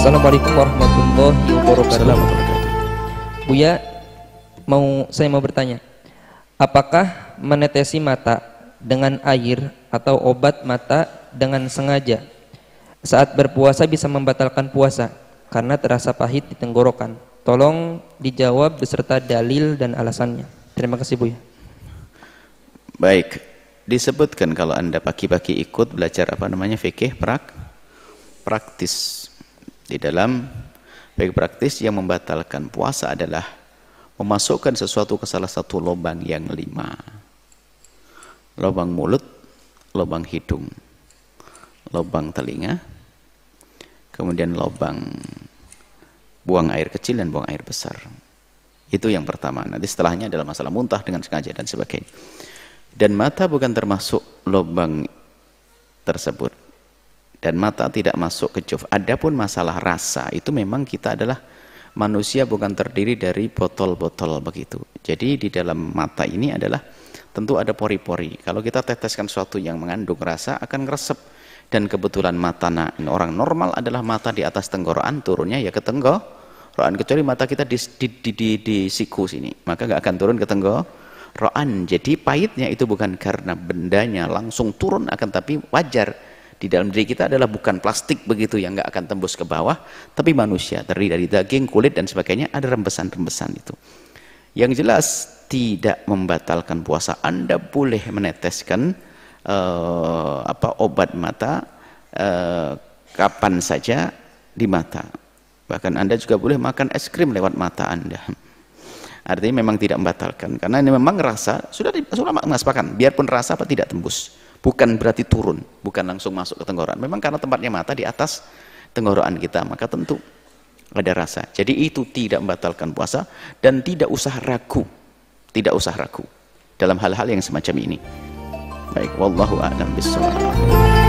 Assalamualaikum warahmatullahi wabarakatuh. Buya, mau saya mau bertanya, apakah menetesi mata dengan air atau obat mata dengan sengaja saat berpuasa bisa membatalkan puasa karena terasa pahit di tenggorokan? Tolong dijawab beserta dalil dan alasannya. Terima kasih Buya. Baik, disebutkan kalau Anda pagi-pagi ikut belajar apa namanya fikih prak praktis. Di dalam fikih praktis yang membatalkan puasa adalah memasukkan sesuatu ke salah satu lubang yang lima. Lubang mulut, lubang hidung, lubang telinga, kemudian lubang buang air kecil dan buang air besar. Itu yang pertama. Nanti setelahnya adalah masalah muntah dengan sengaja dan sebagainya. Dan mata bukan termasuk lubang tersebut. Dan mata tidak masuk ke juf. Adapun masalah rasa, itu memang kita adalah manusia bukan terdiri dari botol-botol begitu. Jadi di dalam mata ini adalah tentu ada pori-pori. Kalau kita teteskan sesuatu yang mengandung rasa akan ngeresep. Dan kebetulan mata nah, orang normal adalah mata di atas tenggorokan, turunnya ya ke tenggorokan. Kecuali mata kita di, di, di, di, di siku sini. Maka nggak akan turun ke tenggorokan. Jadi pahitnya itu bukan karena bendanya langsung turun akan tapi wajar di dalam diri kita adalah bukan plastik begitu yang nggak akan tembus ke bawah, tapi manusia terdiri dari daging, kulit dan sebagainya ada rembesan-rembesan itu. Yang jelas tidak membatalkan puasa. Anda boleh meneteskan uh, apa obat mata uh, kapan saja di mata. Bahkan Anda juga boleh makan es krim lewat mata Anda. Artinya memang tidak membatalkan. Karena ini memang rasa, sudah, sudah mengaspakan. Biarpun rasa apa tidak tembus. Bukan berarti turun. Bukan langsung masuk ke tenggorokan. Memang karena tempatnya mata di atas tenggorokan kita. Maka tentu ada rasa. Jadi itu tidak membatalkan puasa. Dan tidak usah ragu. Tidak usah ragu. Dalam hal-hal yang semacam ini. Baik. Wallahu a'lam bishawab.